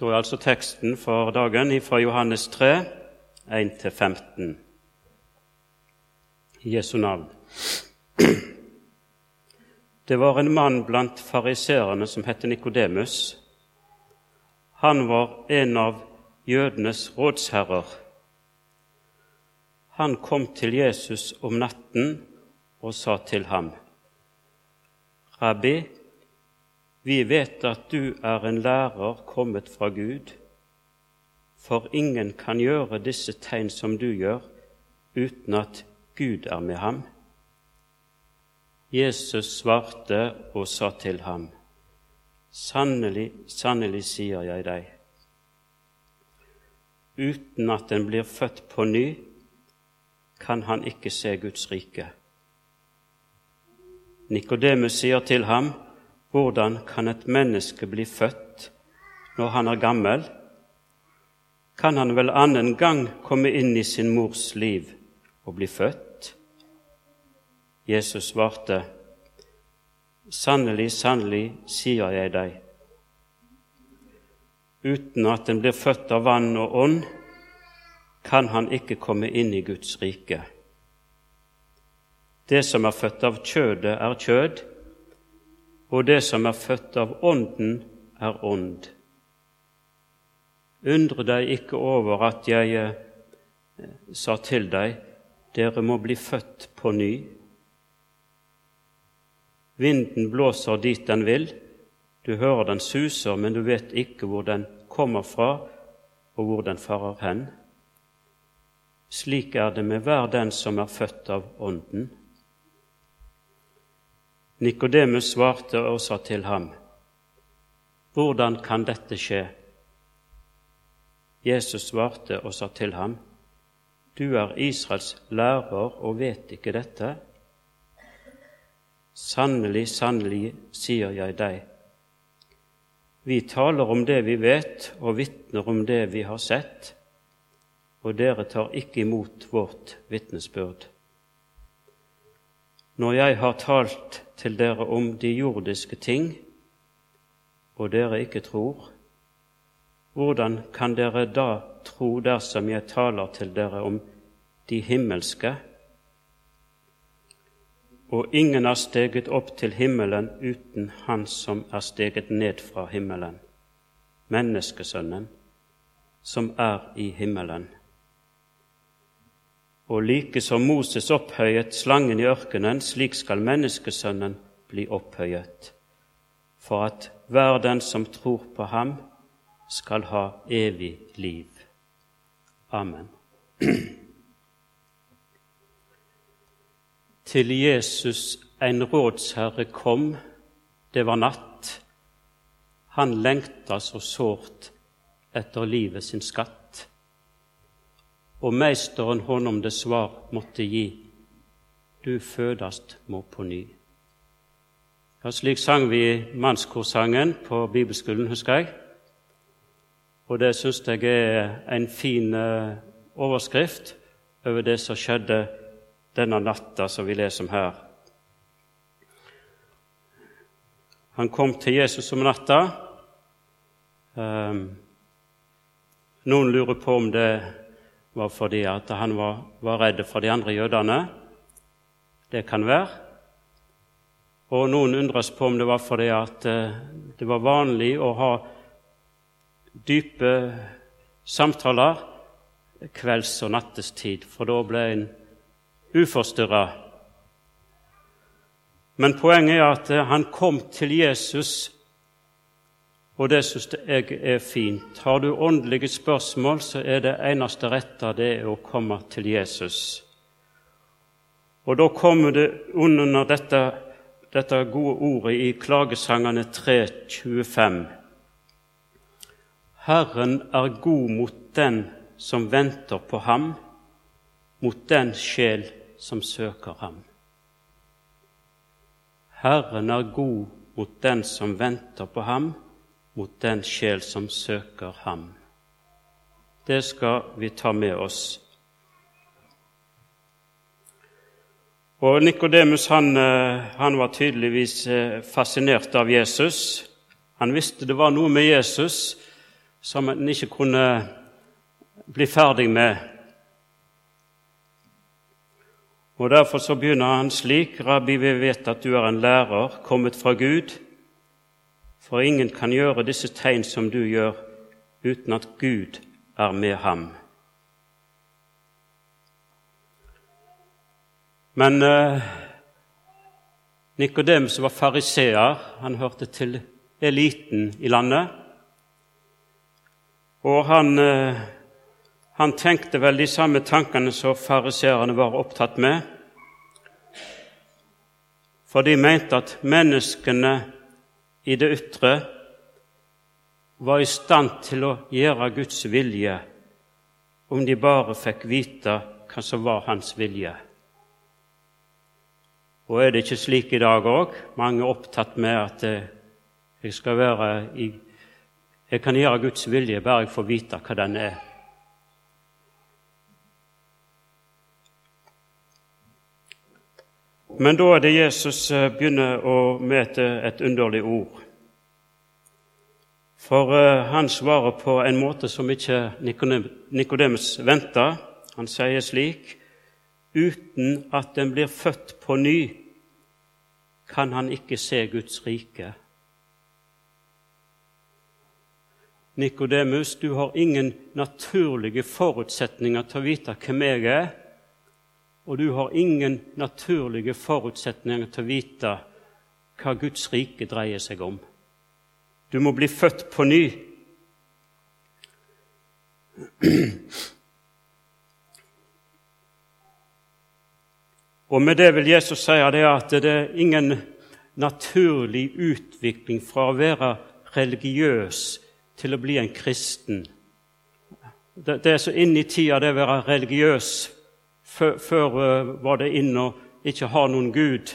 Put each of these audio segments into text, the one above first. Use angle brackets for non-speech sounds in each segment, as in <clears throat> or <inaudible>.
Da er altså teksten for dagen fra Johannes 3, 1-15. Jesu navn. Det var en mann blant fariseerne som het Nikodemus. Han var en av jødenes rådsherrer. Han kom til Jesus om natten og sa til ham:" Rabbi, vi vet at du er en lærer kommet fra Gud, for ingen kan gjøre disse tegn som du gjør, uten at Gud er med ham. Jesus svarte og sa til ham, Sannelig, sannelig sier jeg deg, uten at en blir født på ny, kan han ikke se Guds rike. Nikodemus sier til ham, hvordan kan et menneske bli født når han er gammel? Kan han vel annen gang komme inn i sin mors liv og bli født? Jesus svarte, Sannelig, sannelig, sier jeg deg, uten at en blir født av vann og ånd, kan han ikke komme inn i Guds rike. Det som er født av kjødet, er kjød, og det som er født av Ånden, er ånd. Undre deg ikke over at jeg eh, sa til deg, dere må bli født på ny. Vinden blåser dit den vil, du hører den suser, men du vet ikke hvor den kommer fra, og hvor den farer hen. Slik er det med hver den som er født av Ånden. Nikodemus svarte og sa til ham, Hvordan kan dette skje? Jesus svarte og sa til ham, Du er Israels lærer og vet ikke dette? Sannelig, sannelig, sier jeg deg, vi taler om det vi vet, og vitner om det vi har sett, og dere tar ikke imot vårt vitnesbyrd. Når jeg har talt til dere om de jordiske ting, og dere ikke tror, hvordan kan dere da tro dersom jeg taler til dere om de himmelske? Og ingen har steget opp til himmelen uten Han som er steget ned fra himmelen, menneskesønnen, som er i himmelen. Og like som Moses opphøyet slangen i ørkenen, slik skal menneskesønnen bli opphøyet, for at hver den som tror på ham, skal ha evig liv. Amen. <clears throat> Til Jesus en rådsherre kom, det var natt. Han lengta så sårt etter livet sin skatt og meisteren honom det svar måtte gi, du fødast må på ny. Ja, Slik sang vi mannskorsangen på bibelskolen, husker jeg. Og det syns jeg er en fin uh, overskrift over det som skjedde denne natta som vi leser om her. Han kom til Jesus om natta. Um, noen lurer på om det var fordi at han var, var redd for de andre jødene. Det kan være. Og noen undres på om det var fordi at eh, det var vanlig å ha dype samtaler kvelds- og nattestid, for da ble en uforstyrra. Men poenget er at han kom til Jesus og det syns jeg er fint. Har du åndelige spørsmål, så er det eneste rette det er å komme til Jesus. Og da kommer det under dette, dette gode ordet i Klagesangene 3.25. Herren er god mot den som venter på ham, mot den sjel som søker ham. Herren er god mot den som venter på ham, mot den sjel som søker ham. Det skal vi ta med oss. Og Nikodemus han, eh, han, var tydeligvis eh, fascinert av Jesus. Han visste det var noe med Jesus som han ikke kunne bli ferdig med. Og Derfor så begynner han slik.: Rabbi, vi vet at du er en lærer kommet fra Gud, for ingen kan gjøre disse tegn som du gjør, uten at Gud er med ham. Men eh, Nikodemus var fariseer. Han hørte til eliten i landet. Og han, eh, han tenkte vel de samme tankene som fariseerne var opptatt med. For de mente at menneskene i det ytre var i stand til å gjøre Guds vilje om de bare fikk vite hva som var hans vilje. Og er det ikke slik i dag òg? Mange er opptatt med at eh, jeg skal være i Jeg kan gjøre Guds vilje bare jeg får vite hva den er. Men da er det Jesus eh, begynner å møte et underlig ord. For uh, han svarer på en måte som ikke Nikodemus venta. Han sier slik Uten at den blir født på ny, kan han ikke se Guds rike. Nikodemus, du har ingen naturlige forutsetninger til å vite hvem jeg er, og du har ingen naturlige forutsetninger til å vite hva Guds rike dreier seg om. Du må bli født på ny. Og med det vil Jesus si at det er ingen naturlig utvikling fra å være religiøs til å bli en kristen. Det, er så inn i tida det å være religiøs. Før, uh, var det inn å ikke ha noen Gud,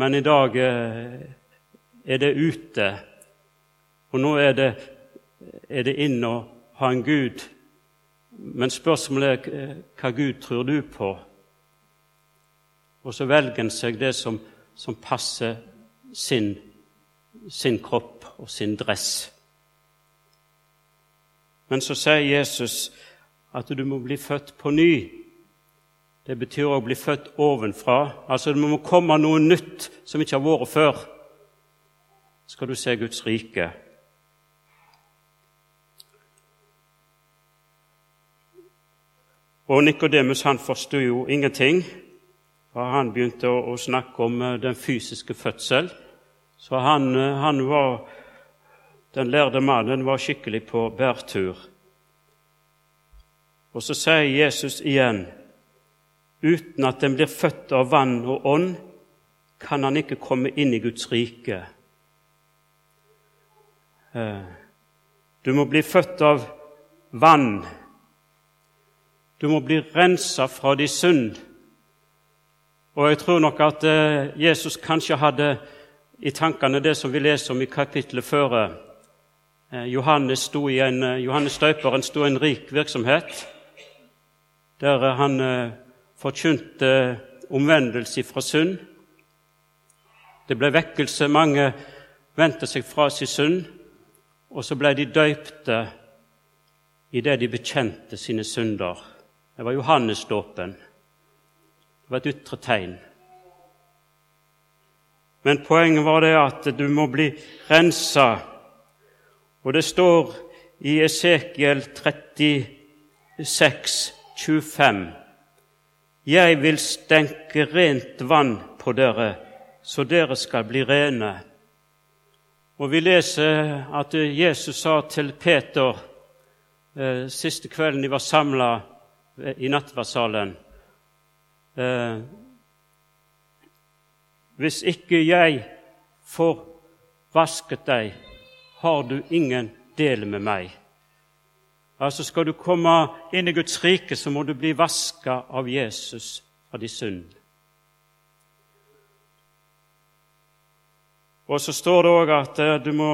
men i dag uh, er det ute. Og nå er det, er det inn å ha en Gud. Men spørsmålet er uh, hva Gud tror du på? Og så velger en seg det som, som passer sin, sin kropp og sin dress. Men så sier Jesus at du må bli født på ny. Det betyr å bli født ovenfra. Altså Det må komme noe nytt som ikke har vært før. Skal du se Guds rike. Og Nikodemus forsto jo ingenting og han begynte å, snakke om uh, den fysiske fødsel. Så han, uh, han, var Den lærde mannen var skikkelig på bærtur. Og så sier Jesus igjen uten at den blir født av vann og ånd, kan han ikke komme inn i Guds rike. Uh, du må bli født av vann. Du må bli rensa fra de synd og jeg tror nok at eh, Jesus kanskje hadde i tankene det som vi leser om i kapittelet før. Eh, Johannes, en, eh, Johannes støperen sto i en rik virksomhet der han forkynte omvendelse fra synd. Det ble vekkelse. Mange vendte seg fra sin synd, og så ble de døypte idet de bekjente sine synder. Det var Johannesdåpen. Det var et ytre tegn. Men poenget var det at du må bli rensa. Og det står i Esekiel 36, 25 Jeg vil stenke rent vann på dere, så dere skal bli rene. Og Vi leser at Jesus sa til Peter eh, siste kvelden de var samla i nattverdssalen eh, Hvis ikke jeg får vasket deg, har du ingen del med meg. Altså Skal du komme inn i Guds rike, så må du bli vaska av Jesus fra de synd. Og så står det òg at eh, du må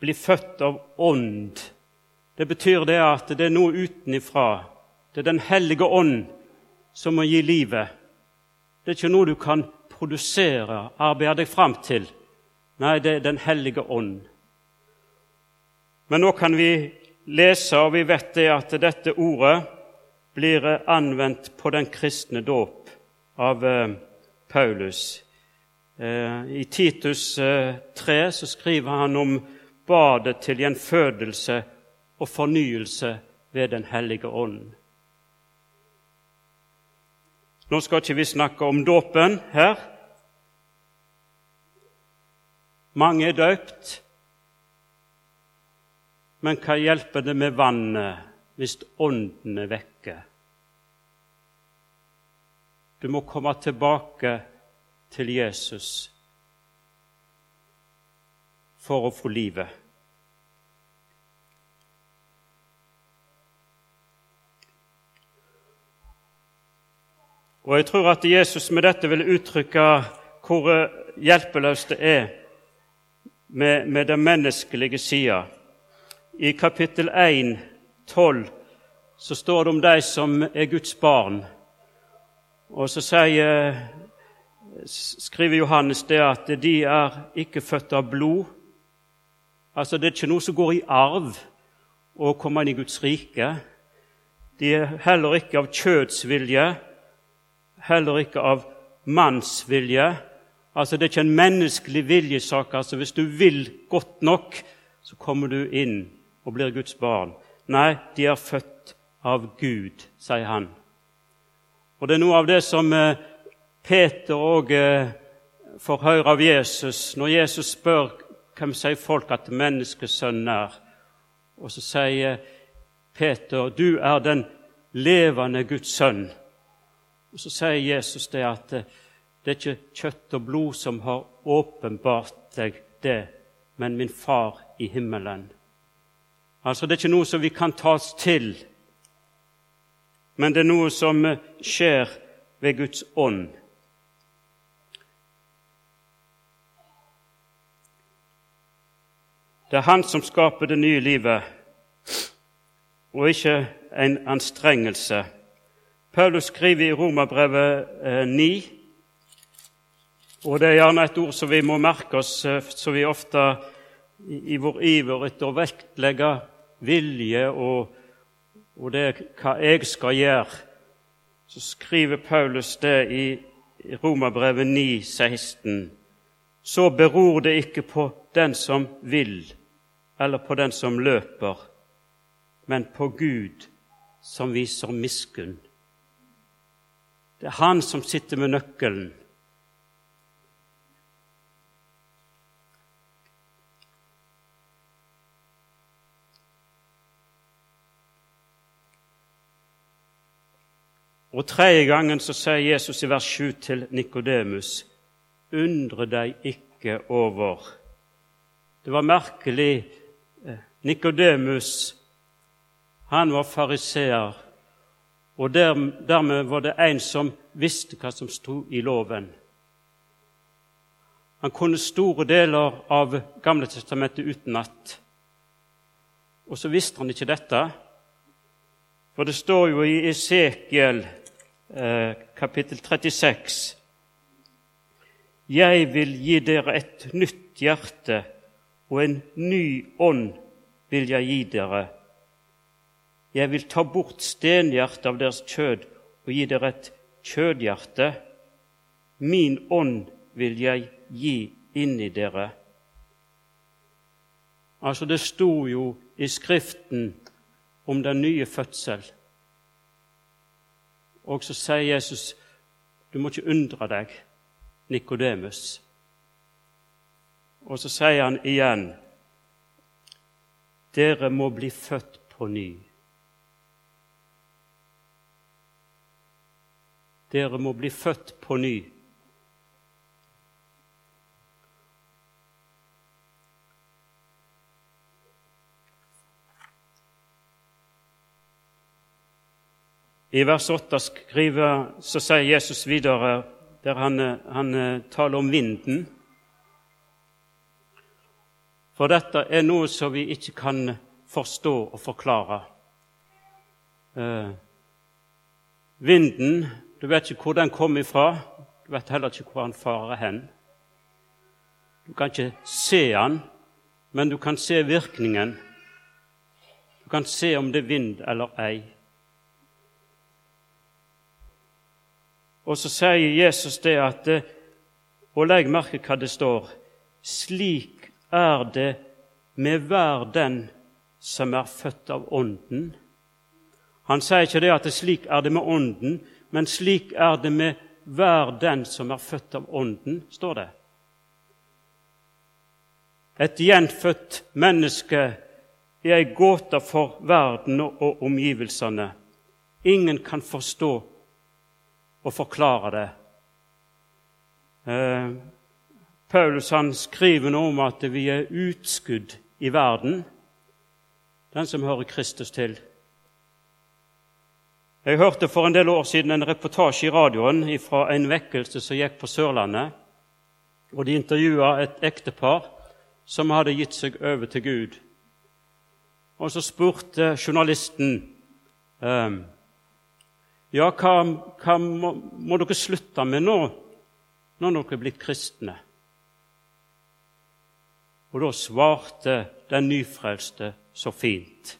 bli født av ånd det betyr det at det er noe utenifra. Det er Den hellige ånd som må gi livet. Det er ikke noe du kan produsere, arbeide deg fram til, Nei, det er Den hellige ånd. Men nå kan vi lese, og vi vet det at dette ordet blir anvendt på den kristne dåp av eh, Paulus. Eh, I Titus 3 eh, så skriver han om badet til gjenfødelse og fornyelse ved Den hellige ånd. Nå skal ikke vi snakke om dåpen her. Mange er døpt. Men hva hjelper det med vannet hvis ånden er vekke? Du må komme tilbake til Jesus for å få livet. Og Jeg tror at Jesus med dette vil uttrykke hvor hjelpeløst det er med, med den menneskelige sida. I kapittel 1, 12, så står det om de som er Guds barn. Og så sier, skriver Johannes det at de er ikke født av blod. Altså Det er ikke noe som går i arv å komme inn i Guds rike. De er heller ikke av kjødsvilje, heller ikke av mannsvilje. Altså Det er ikke en menneskelig viljesak. Altså Hvis du vil godt nok, så kommer du inn og blir Guds barn. Nei, de er født av Gud, sier han. Og Det er noe av det som eh, Peter òg eh, får høre av Jesus når Jesus spør hvem sier folk at menneskesønnen er. Og så sier Peter, 'Du er den levende Guds sønn'. Og Så sier Jesus det at eh, det er ikke kjøtt og blod som har åpenbart deg det, men min far i himmelen. Altså, Det er ikke noe som vi kan ta oss til, men det er noe som eh, skjer ved Guds ånd. Det er Han som skaper det nye livet, og ikke en anstrengelse. Paulus skriver i Romerbrevet eh, 9, og det er gjerne et ord som vi må merke oss, som så vi ofte i, vår iver etter å vektlegge vilje og, og det hva jeg skal gjøre, så skriver Paulus det i Romerbrevet 9, 16. Så beror det ikke på den som vil, eller på den som løper, men på Gud som viser miskunn. Det er Han som sitter med nøkkelen. Og tredje gangen så sier Jesus i vers 7 til Nikodemus.: Undre deg ikke over. Det var merkelig. Eh, Nikodemus han var fariseer, og dermed var det en som visste hva som sto i loven. Han kunne store deler av Gamle testamentet utenat. Og så visste han ikke dette, for det står jo i Esekiel kapittel 36. Jeg vil gi dere et nytt hjerte, og en ny ånd vil jeg gi dere. Jeg vil ta bort stenhjertet av deres kjød og gi dere et kjødhjerte. Min ånd vil jeg gi inni dere. Altså, det sto jo i Skriften om den nye fødsel. Og så sier Jesus, du må ikke undre deg, Nikodemus. Og så sier han igjen, dere må bli født på ny. Dere må bli født på ny. I vers 8 skriver, så sier Jesus videre, der han, han eh, taler om vinden For dette er noe som vi ikke kan forstå og forklare. Eh, vinden Du vet ikke hvor den kommer ifra. Du vet heller ikke hvor han farer hen. Du kan ikke se han, men du kan se virkningen. Du kan se om det er vind eller ei. Og så sier Jesus det at Og legg merke hva det står. Slik er det med hver den som er født av Ånden. Han sier ikke det at det slik er det med Ånden, men slik er det med hver den som er født av Ånden, står det. Et gjenfødt menneske er ei gåte for verden og omgivelsene. Ingen kan forstå og forklare det. Eh, Paulus han skriver noe om at vi er utskudd i verden, den som hører Kristus til. Jeg hørte for en del år siden en reportasje i radioen fra en vekkelse som gikk på Sørlandet. og De intervjua et ektepar som hadde gitt seg over til Gud. Og Så spurte journalisten ehm, ja, hva, hva må, må, dere slutte med nå, når dere er blitt kristne? Og da svarte den nyfrelste så fint.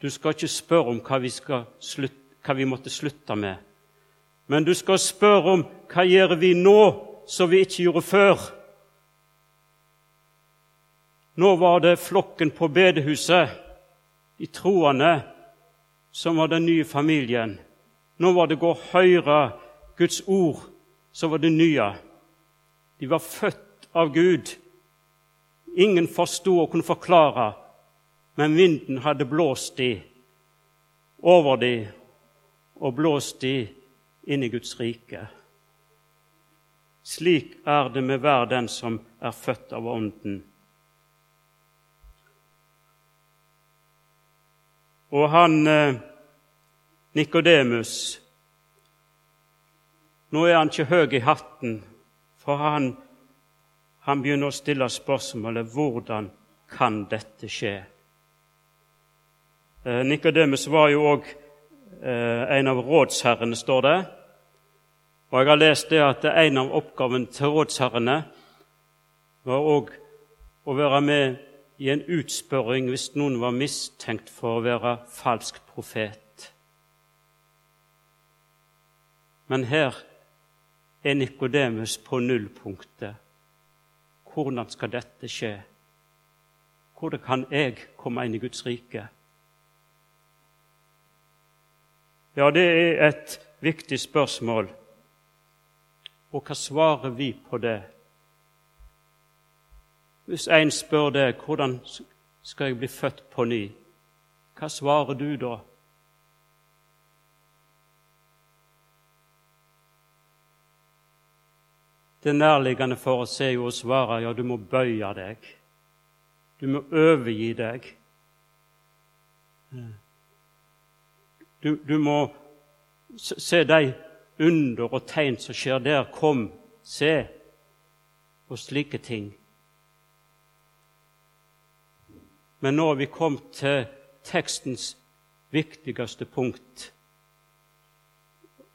Du skal ikke spørre om hva vi, slutte, hva vi måtte slutte med, men du skal spørre om hva gjør vi nå som vi ikke gjorde før. Nå var det flokken på bedehuset, de troende, som var den nye familien. Nå var det gå høre Guds ord, så var det nye. De var født av Gud. Ingen forsto og kunne forklare men vinden hadde blåst de over de og blåst de inn i Guds rike. Slik er det med hver den som er født av Ånden. Og han eh, Nikodemus Nå er han ikke høy i hatten, for han, han begynner å stille spørsmålet hvordan kan dette skje? Eh, Nikodemus var jo òg eh, en av rådsherrene, står det. Og jeg har lest det at en av oppgavene til rådsherrene var òg å være med i en utspørring hvis noen var mistenkt for å være falsk profet. Men her er Nikodemus på nullpunktet. Hvordan skal dette skje? Hvordan kan jeg komme inn i Guds rike? Ja, det er et viktig spørsmål. Og hva svarer vi på det? Hvis en spør deg hvordan skal jeg bli født på ny, hva svarer du da? Det nærliggende for oss er jo å svare ja, du må bøye deg. Du må overgi deg. Du, du må se de under og tegn som skjer der. Kom, se, og slike ting. Men nå har vi kommet til tekstens viktigste punkt.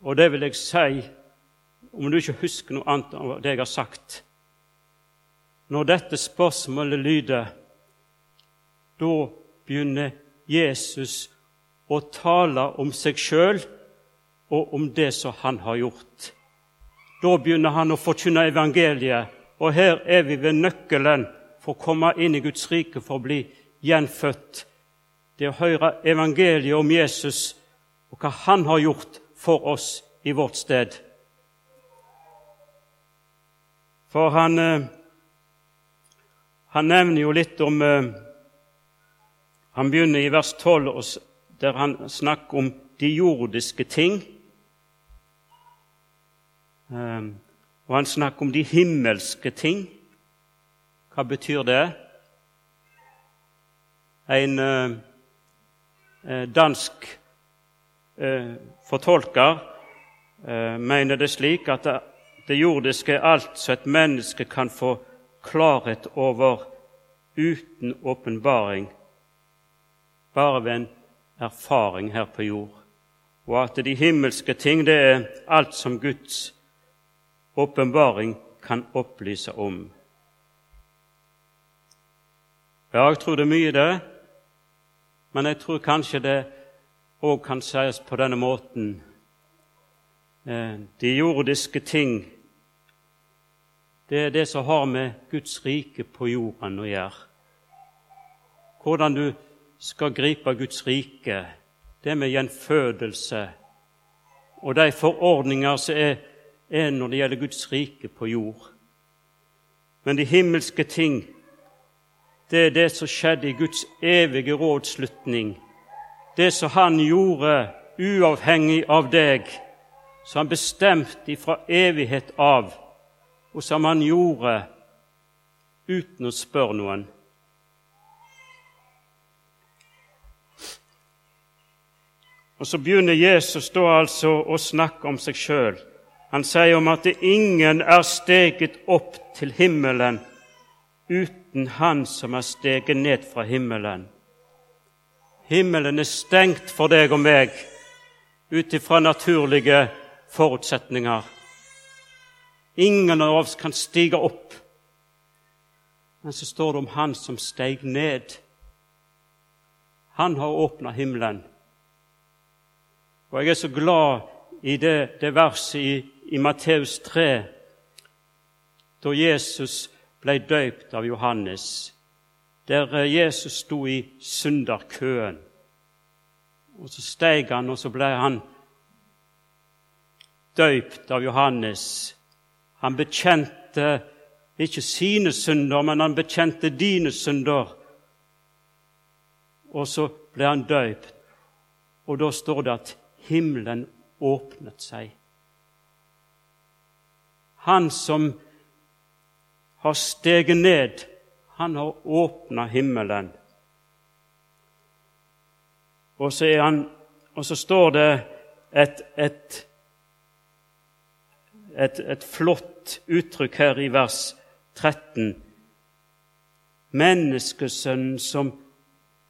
Og det vil jeg si, om du ikke husker noe annet av det jeg har sagt Når dette spørsmålet lyder, da begynner Jesus å tale om seg sjøl og om det som han har gjort. Da begynner han å forkynne evangeliet, og her er vi ved nøkkelen for å komme inn i Guds rike, for å bli gjenfødt. Det å høre evangeliet om Jesus og hva han har gjort for oss i vårt sted. For han, eh, han nevner jo litt om eh, Han begynner i vers 12 der han snakker om de jordiske ting. Ehm, og han snakker om de himmelske ting. Hva betyr det? En eh, dansk fortolker mener det slik at det jordiske alt så et menneske kan få klarhet over uten åpenbaring, bare ved en erfaring her på jord, og at de himmelske ting det er alt som Guds åpenbaring kan opplyse om. Ja, jeg tror det er mye, det. Men jeg tror kanskje det òg kan sies på denne måten. Eh, de jordiske ting, det er det som har med Guds rike på jorden å gjøre. Hvordan du skal gripe Guds rike, det med gjenfødelse og de forordninger som er, er når det gjelder Guds rike på jord. Men de himmelske ting, det er det som skjedde i Guds evige rådslutning. Det som Han gjorde uavhengig av deg, som Han bestemte ifra evighet av, og som Han gjorde uten å spørre noen. Og Så begynner Jesus da altså å snakke om seg sjøl. Han sier om at ingen er steget opp til himmelen uten Han som er steget ned fra himmelen. Himmelen er stengt for deg og meg ut ifra naturlige forutsetninger. Ingen av oss kan stige opp. Men så står det om Han som steg ned. Han har åpna himmelen. Og jeg er så glad i det, det verset i, i Matteus 3, da Jesus ble døypt av Johannes, der eh, Jesus sto i synderkøen. Og Så steg han, og så ble han døypt av Johannes. Han bekjente ikke sine synder, men han bekjente dine synder. Og så ble han døypt. Og da står det at himmelen åpnet seg. Han som har steget ned, han har åpna himmelen. Og så, han, og så, står det et, et, et, et flott uttrykk her i vers 13. Menneskesønnen som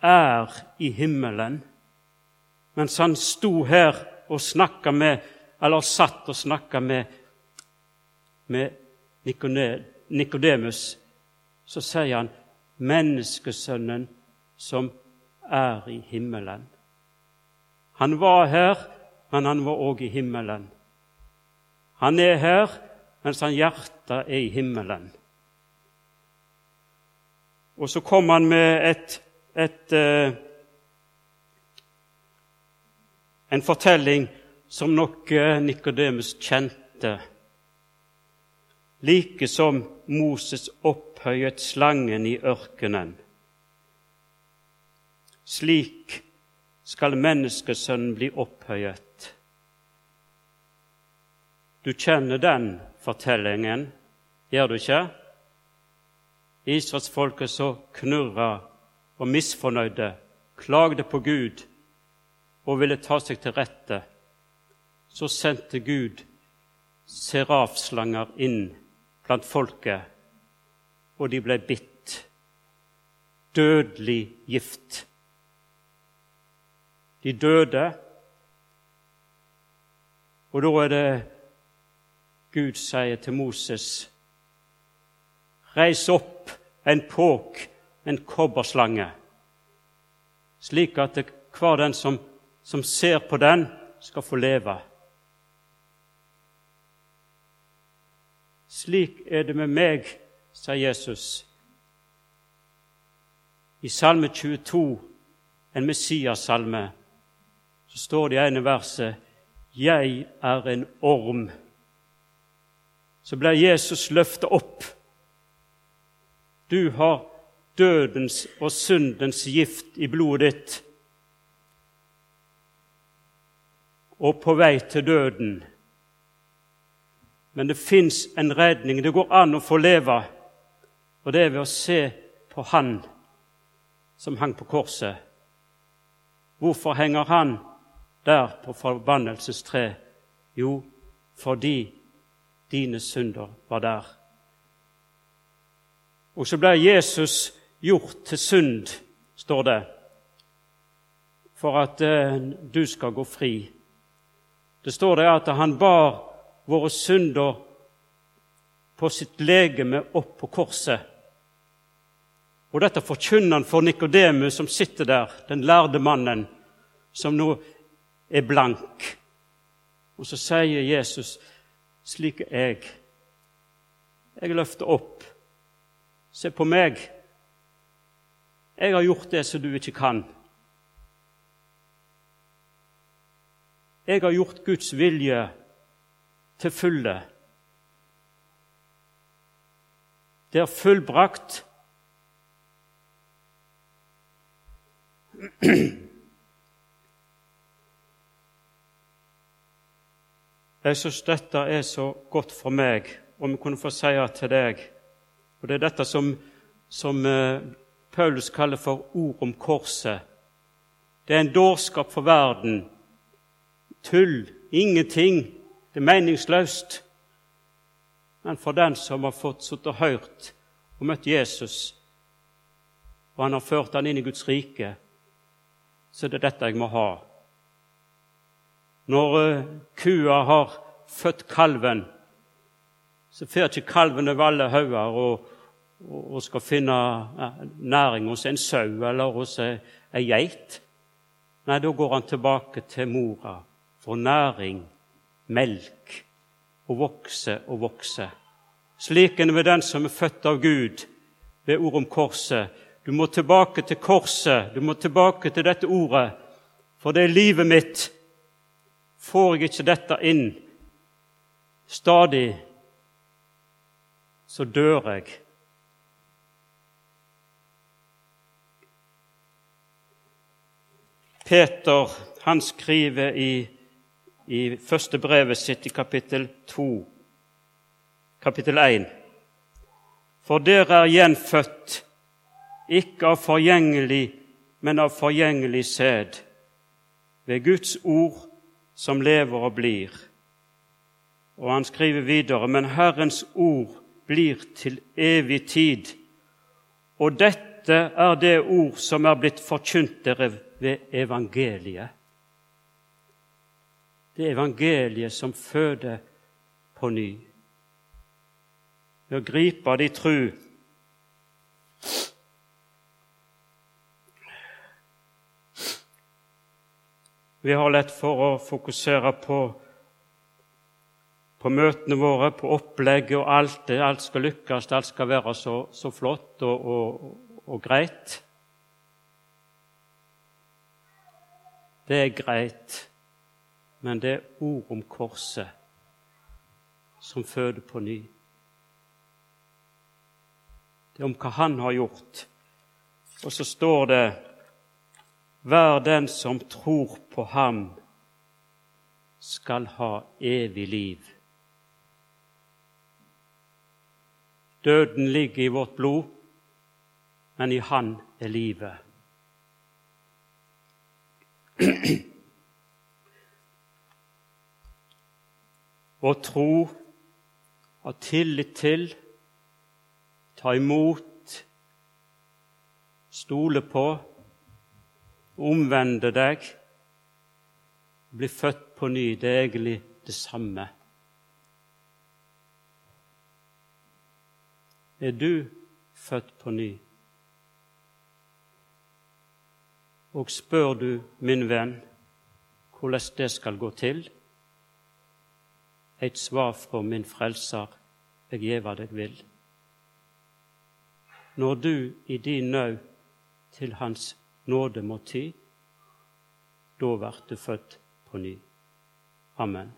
er i himmelen mens han sto her og snakka med Eller satt og snakka med, med Nikodemus, så sier han 'Menneskesønnen som er i himmelen'. Han var her, men han var òg i himmelen. Han er her, mens han hjertet er i himmelen. Og så kom han med et, et, eh, en fortelling som nok eh, Nikodemus kjente. Like som Moses opphøyet slangen i ørkenen. Slik skal menneskesønnen bli opphøyet. Du kjenner den fortellingen, gjør du ikke? Israelsfolket så knurra og misfornøyde, klagde på Gud og ville ta seg til rette, så sendte Gud serafslanger inn blant folket, og de ble bitt. Dødelig gift. De døde, og da er det Gud sier til Moses Reis opp en påk, en kobberslange, slik at hver den som som ser på den, skal få leve. Slik er det med meg, sa Jesus. I Salme 22, en Messias-salme, så står det i ene verset 'Jeg er en orm'. Så ble Jesus løftet opp. Du har dødens og syndens gift i blodet ditt. og på vei til døden. Men det fins en redning. Det går an å få leve, og det er ved å se på Han som hang på korset. Hvorfor henger han der på forbannelsestre? Jo, fordi dine synder var der. Og så ble Jesus gjort til synd, står det, for at eh, du skal gå fri. Det står det at han bar våre synder på sitt legeme opp på korset. Og dette forkynner han for Nikodemus, som sitter der, den lærde mannen, som nå er blank. Og så sier Jesus, slik jeg. Jeg løfter opp. Se på meg. Jeg har gjort det som du ikke kan. Jeg har gjort Guds vilje til fulle. Det er fullbrakt. <clears throat> Jeg syns dette er så godt for meg, om jeg kunne få si det til deg. Og Det er dette som, som eh, Paulus kaller for ord om korset. Det er en dårskap for verden. Tull, ingenting. Det er meningsløst. Men for den som har fått sittet og hørt og møtt Jesus, og han har ført han inn i Guds rike, så er det dette jeg må ha. Når uh, kua har født kalven, så fer ikke kalven over alle hauger og, og, skal finne uh, næring hos en sau eller hos ei geit. Nei, da går han tilbake til mora for næring, melk, og vokse og vokse. Slik er det med den som er født av Gud, ved ord om korset. Du må tilbake til korset, du må tilbake til dette ordet, for det er livet mitt. Får jeg ikke dette inn stadig, så dør jeg. Peter han skriver i, i første brevet sitt i kapittel 2, kapittel 1. For dere er gjenfødt, ikke av forgjengelig, men av forgjengelig sæd, ved Guds ord som lever og blir. Og han skriver videre.: Men Herrens ord blir til evig tid. Og dette er det ord som er blitt forkynt dere ved evangeliet. Det evangeliet som føder på ny ved å gripe de tru. Vi har lett for å fokusere på, på møtene våre, på opplegget og alt. Det, alt skal lykkes, alt skal være så, så flott og, og, og greit. Det er greit, men det er ord om korset som føder på ny. Det er om hva han har gjort. Og så står det Hver den som tror på ham, skal ha evig liv. Døden ligger i vårt blod, men i Han er livet. Å tro, ha tillit til, ta imot, stole på, omvende deg, bli født på ny. Det er egentlig det samme. Er du født på ny? Og spør du, min venn, hvordan det skal gå til? Et svar fra min Frelser, jeg gjeva deg vil når du i din nød til Hans nåde må ty, da vert du født på ny. Amen.